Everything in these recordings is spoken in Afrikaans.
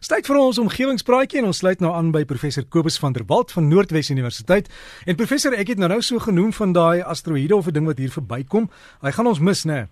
Styk vir ons omgewingspraatjie en ons sluit nou aan by professor Kobus van der Walt van Noordwes Universiteit. En professor, ek het nou nou so genoem van daai asteroïde of 'n ding wat hier verbykom. Hy gaan ons mis, né?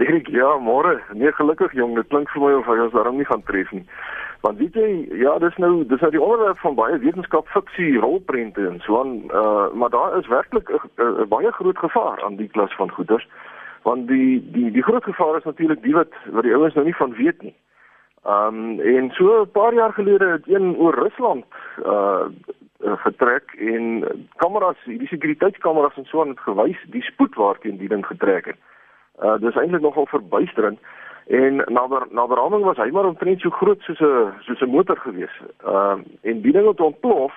Dirk, ja, môre. Nee, gelukkig jong, dit klink vir my of hy ons daarom nie gaan tref nie. Want weet jy, ja, dis nou dis nou die onderwerp van baie wetenskap fiksie rolprente en so aan, uh, maar daar is werklik 'n baie groot gevaar aan die klas van goeders. Want die die die groot gevaar is natuurlik die wat wat die ouens nou nie van weet nie. Um en so 'n paar jaar gelede het een oor Rusland uh getrek en kameras, die sekuriteitskameras en so aan het gewys die spoed waarteen die ding getrek het. Uh dis eintlik nogal verbuisterend en na na beraming was hy maar omtrent so groot soos 'n soos 'n motor gewees. Um en die ding het ontplof.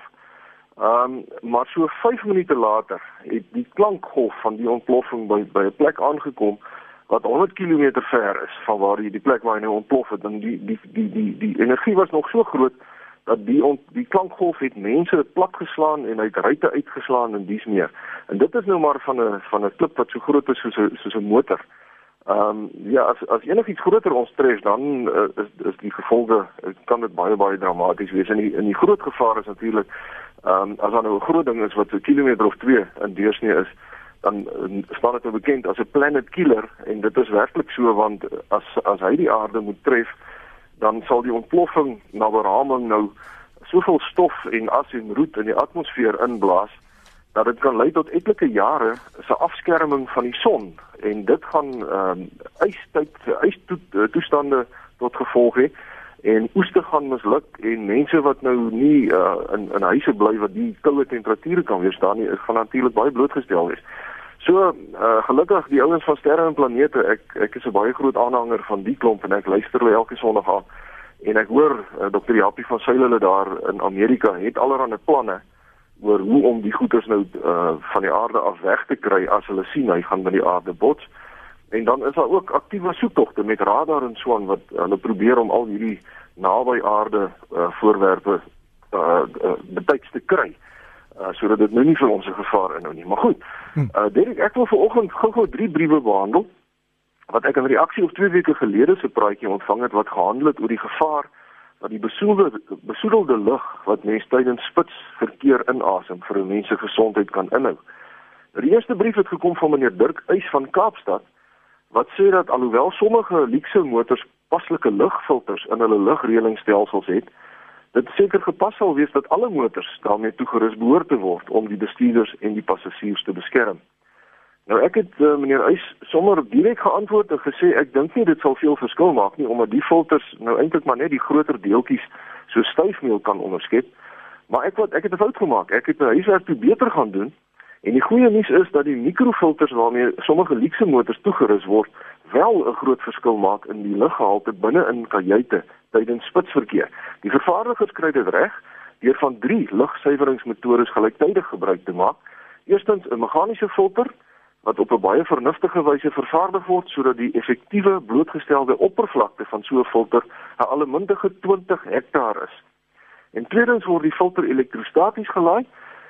Um maar so 5 minute later het die klankgolf van die ontploffing by by 'n plek aangekom wat 100 km ver is van waar jy die plek waar hy nou ontplof het en die die die die die energie was nog so groot dat die ont, die klankgolf het mense platgeslaan en uit ruitte uitgeslaan en dis meer. En dit is nou maar van 'n van 'n klip wat so groot is soos 'n soos 'n motor. Ehm um, ja, as as enigiets groter ons tref dan uh, is is die gevolge kan dit baie baie dramaties wees. En die in die groot gevaar is natuurlik ehm um, as daar nou 'n groot ding is wat so kilometer of 2 in deursnee is, dan uh, staan dit nou bekend as 'n planet killer en dit is werklik so want as as hy die aarde moet tref dan sal die ontploffing na beraming nou soveel stof en as en roet in die atmosfeer inblaas dat dit kan lei tot etlike jare se afskerming van die son en dit gaan ehm um, ystyd ystoestande tot gevolg hê en oeste gaan misluk en mense wat nou nie uh, in in huise bly wat die koue temperature kan weerstaan nie, is gaan natuurlik baie blootgestel wees. So, uh, gelukkig die ouens van sterre en planete, ek ek is 'n baie groot aanhanger van die klomp en ek luister hulle elke Sondag aan. En ek hoor uh, Dr. Jappie van Sail hulle daar in Amerika het allerlei planne oor hoe om die goederes nou uh, van die aarde af weg te kry as hulle sien hy gaan by die aarde bots. En dan is daar ook aktiewe soektogte met radar en so aan wat hulle probeer om al hierdie naby aarde uh, voorwerpe uh, uh, betyds te kry uh, sodat dit nou nie vir ons 'n gevaar inhou nie. Maar goed. Uh Derek, ek wil vanoggend gou-gou drie briewe behandel wat ek in reaksie op 2 weke gelede se praatjie ontvang het wat gehandel het oor die gevaar dat die besoedelde besoedelde lug wat mense tydens spits verkeer inasem vir 'n mens se gesondheid kan inhou. Die eerste brief het gekom van meneer Dirk Eys van Kaapstad wat sê dat alhoewel sommige luukse motors paslike lugfilters in hulle lugreëlingstelsels het, dit seker gepas sal wees dat alle motors daarmee toegerus behoort te word om die bestuurders en die passasiers te beskerm. Nou ek het uh, meneer Eys sommer direk geantwoord en gesê ek dink nie dit sal veel verskil maak nie omdat die filters nou eintlik maar net die groter deeltjies so styfmeel kan onderskep. Maar ek wat ek het 'n fout gemaak. Ek het my huiswerk toe beter gaan doen en die goeie nuus is dat die mikrofilters waarmee sommige luukse motors toegerus word wel 'n groot verskil maak in die luggehalte binne in kajuite tydens spitsverkeer. Die vervaardigers kry dit reg deur van 3 lugsuiweringsmetodes gelyktydig gebruik te maak. Eerstens 'n meganiese filter wat op 'n baie vernuftige wyse vervaardig word sodat die effektiewe blootgestelde oppervlakte van so 'n filter 'n allemintige 20 hektaar is. En tweedens word die filter elektrostaties gelaai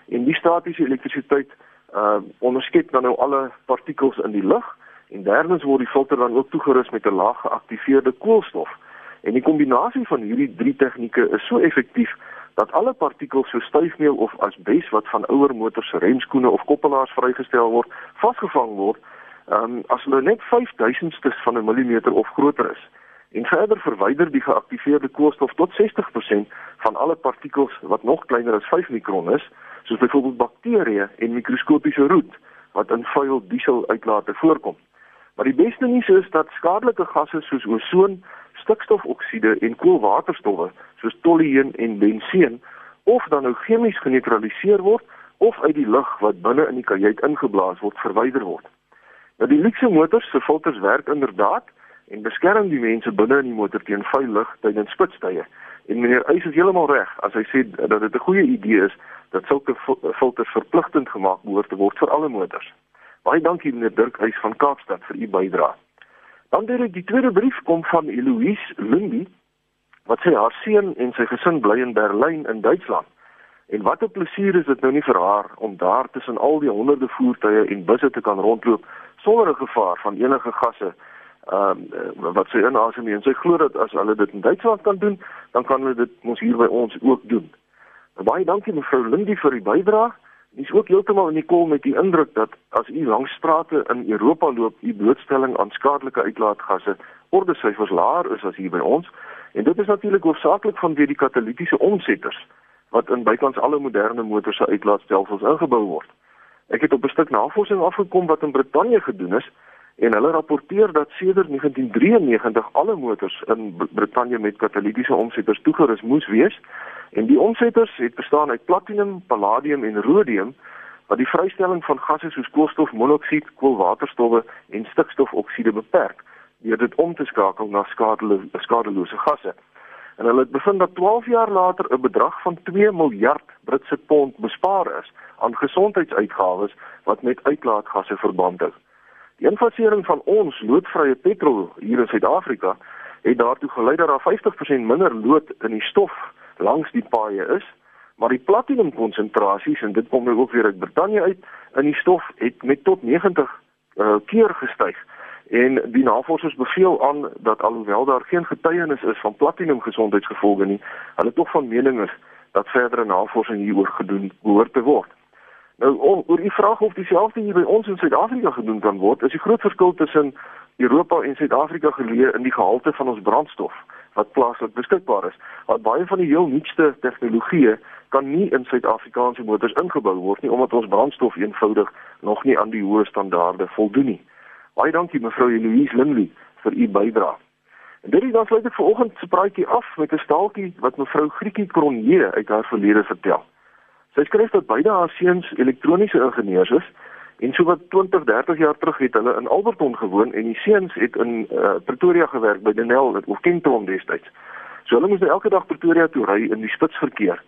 en die statiese elektrisiteit uh onderskep dan nou alle partikels in die lug en derdens word die filter dan ook toegerus met 'n laag geaktiveerde koolstof. En die kombinasie van hierdie drie tegnieke is so effektief dat alle partikels so styfmeel of asbes wat van ouer motors se remskoene of koppelaars vrygestel word, vasgevang word, um, as hulle net 5000stes van 'n millimeter of groter is. En verder verwyder die geaktiveerde koolstof tot 60% van alle partikels wat nog kleiner as 5 mikron is, soos byvoorbeeld bakterieë en mikroskopiese roet wat in vuil diesel uitlate voorkom. Maar die beste nuus is dat skadelike gasse soos ozon, stikstofoksiede en koolwaterstowwe soos tolueen en benseen of dan nou chemies geneutraliseer word of uit die lug wat binne in die kajuit ingeblaas word verwyder word. Nou die luxe motors se filters werk inderdaad en beskerm die mense binne in die motor teen vuil lug tydens spitstye. En meneer Eys is heeltemal reg as hy sê dat dit 'n goeie idee is dat sulke filters verpligtend gemaak behoort te word vir alle motors. Baie dankie meneer Dirk Huis van Kaapstad vir u bydrae. Dan deur die tweede brief kom van Eloise Lundy wat sê haar seun en sy gesin bly in Berlyn in Duitsland. En wat 'n plesier is dit nou nie vir haar om daar tussen al die honderde voertuie en busse te kan rondloop sonder 'n gevaar van enige gasse ehm um, wat sy inasem en sy glo dat as hulle dit in Duitsland kan doen, dan kan hulle dit mos hier by ons ook doen. Baie dankie mevrou Lindie vir die bydrae. Ek is ook heeltemal in die kol met die indruk dat as u langs strate in Europa loop, u blootstelling aan skadelike uitlaatgasse orde syfers laer is as hier by ons. En dit is natuurlik hoofsaaklik vanweë die katalitiese omsetters wat in bykans alle moderne motors se uitlaatstelsels ingebou word. Ek het op 'n stuk navorsing afgekom wat in Brittanje gedoen is en hulle rapporteer dat sedert 1993 alle motors in Brittanje met katalitiese omsetters toegerus moes wees en die omsetters het bestaan uit platinum, palladium en rhodium wat die vrystelling van gasse soos koolstofmonoksied, koolwaterstowwe en stikstofoksiede beperk deur dit om te skakel na skadelose skadelose gasse. En hulle het bevind dat 12 jaar later 'n bedrag van 2 miljard Britse pond bespaar is aan gesondheidsuitgawes wat met uitlaatgasse verband hou. Die infasering van ons loodvrye petrol hier in Suid-Afrika het daartoe gelei dat daar 50% minder lood in die stof langs die paaie is, maar die platinum konsentrasies en dit kom nou ook weer uit Brittanje uit in die stof het met tot 90 uh, eh, keer gestyg. En die navorsers beveel aan dat alhoewel daar geen getuienis is van platinum gesondheidsgevolge nie, hulle tog van mening is dat verdere navorsing hieroor gedoen behoort te word. Nou oor die vraag of dieselfde hier by ons in Suid-Afrika gedoen kan word, is die groot verskil tussen Europa en Suid-Afrika geleë in die gehalte van ons brandstof wat plaaslik beskikbaar is. Want baie van die heel nuutste tegnologieë kan nie in Suid-Afrikaanse motors ingebou word nie omdat ons brandstof eenvoudig nog nie aan die hoë standaarde voldoen nie. Baie dankie mevrou Eloise Lindley vir u bydrae. En dit is dan sluit ek vanoggend se praatjie af met 'n staaltjie wat mevrou Grietjie Kronje uit haar verlede vertel. Sy skryf dat beide haar seuns elektroniese ingenieurs is en so wat 20, 30 jaar terug het hulle in Alberton gewoon en die seuns het in uh, Pretoria gewerk by Denel of Kentron destyds. So hulle moes nou elke dag Pretoria toe ry in die spitsverkeer.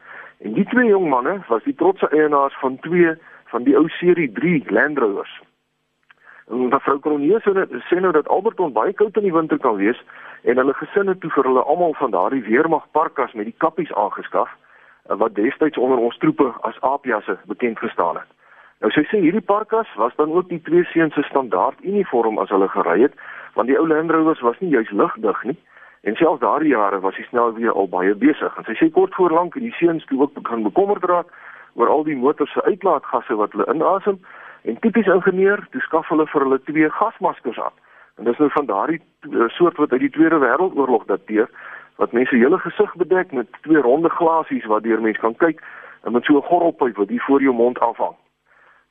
En die twee jong manne was die trotse eienaars van twee van die ou serie 3 Land Rovers. En mevrou Kronje sê nou dat Alberton baie koud in die winter kan wees en hulle gesinne toe vir hulle almal van daardie weermag parkas met die kappies aangeskaf wat destyds onder ons troepe as aapjasse bekend gestaan het. Nou sy sê hierdie parkas was dan ook die twee seuns se standaard uniform as hulle gery het want die ou Land Rovers was nie juis lugdig nie en selfs daardie jare was die snelweë al baie besig en sy sê kort voor lank die seuns toe ook begin bekommerd raak oor al die motors se uitlaatgasse wat hulle inasem En tipies ingenieur, dis skaf hulle vir hulle twee gasmaskers aan. En dis nou van daardie eh, soort wat uit die Tweede Wêreldoorlog dateer, wat mense hele gesig bedek met twee ronde glasies waardeur mens kan kyk en met so 'n gorrelpyp wat hier voor jou mond afhang.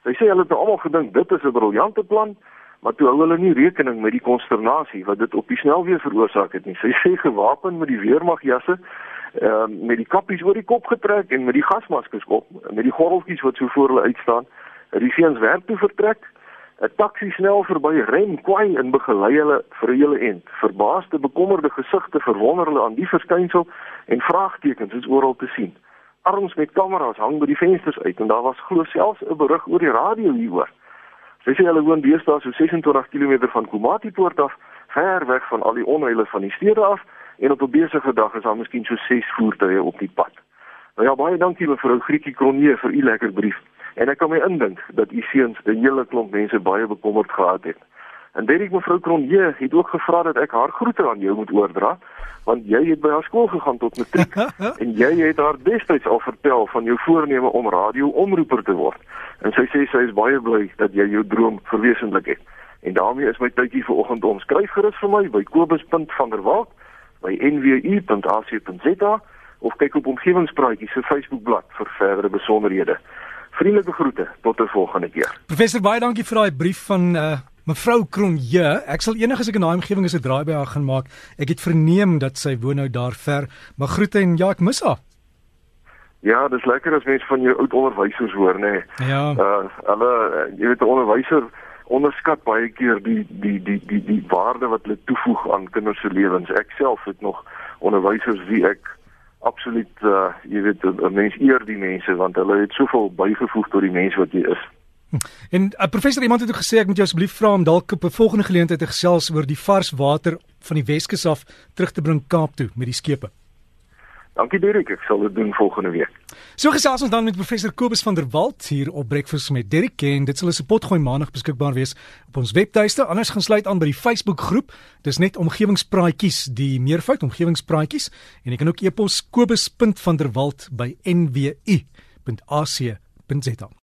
Sy sê hulle het nou almal gedink dit is 'n briljante plan, maar toe hou hulle nie rekening met die konsternasie wat dit op die snelweë veroorsaak het nie. Sy sê gewapen met die weermagjasse ehm uh, met die kappies oor die kop getrek en met die gasmaskers op, met die gorreltjies wat so voor hulle uitstaan die seuns werk toe vertrek 'n taxi snel verby rem kwai en begelei hulle vir hele end verbaasde bekommerde gesigte verwonder hulle aan die verskynsel en vraagtekens is oral te sien. Arms met kameras hang by die vensters uit en daar was glo selfs 'n berig oor die radio hieroor. Sy sê hulle woon deesdae so 26 km van Komati poort af ver weg van al die onheile van die stede af en op 'n besige dag is daar miskien so 6 voertuie op die pad. Nou ja baie dankie mevrou Grietjie Kronje vir u lekker brief En ek kan my indink dat u seuns 'n hele klomp mense baie bekommerd gehad het. En Derek mevrou Kronje het ook gevra dat ek haar groete aan jou moet oordra, want jy het by haar skool gegaan tot matriek en jy het haar destyds al vertel van jou voorneme om radio-omroeper te word. En sy sê sy is baie bly dat jy jou droom verwesenlik het. En daarmee is my tydjie vir oggend om skryf gerus vir my by kobus.vanderwalt by nwu.ac.za of kyk op omgewingspraatjies se Facebookblad vir verdere besonderhede. Vriendelike groete tot 'n volgende keer. Professor baie dankie vir daai brief van uh mevrou Kronje. Ek sal enigiets ek in daai omgewing is 'n draai by haar gaan maak. Ek het verneem dat sy woon nou daar ver. Maar groete en ja, ek mis haar. Ja, dis lekker as mense van jou oud onderwysers hoor, nê. Nee. Ja. Uh hulle jy weet 'n onderwyser onderskat baie keer die die die die die waarde wat hulle toevoeg aan kinders se lewens. Ek self het nog onderwysers wie ek absoluut uh, jy weet 'n mens eer die mense want hulle het soveel bygevoeg tot die mens wat jy is. En uh, professor iemand het ook gesê ek moet jou asseblief vra om dalk op 'n volgende geleentheid te gesels oor die vars water van die Weskus af terug te bring Kaap toe met die skepe. Dankie Derek, ek sal dit doen volgende week. So gesels ons dan met professor Kobus van der Walt hier op Breakfast met Derek en dit sal 'n potgooi maandag beskikbaar wees op ons webtuiste. Anders gaan sluit aan by die Facebook groep. Dis net omgewingspraatjies, die meervoud omgewingspraatjies en jy kan ook e-pos kobus.vanderwalt by nwu.ac.za.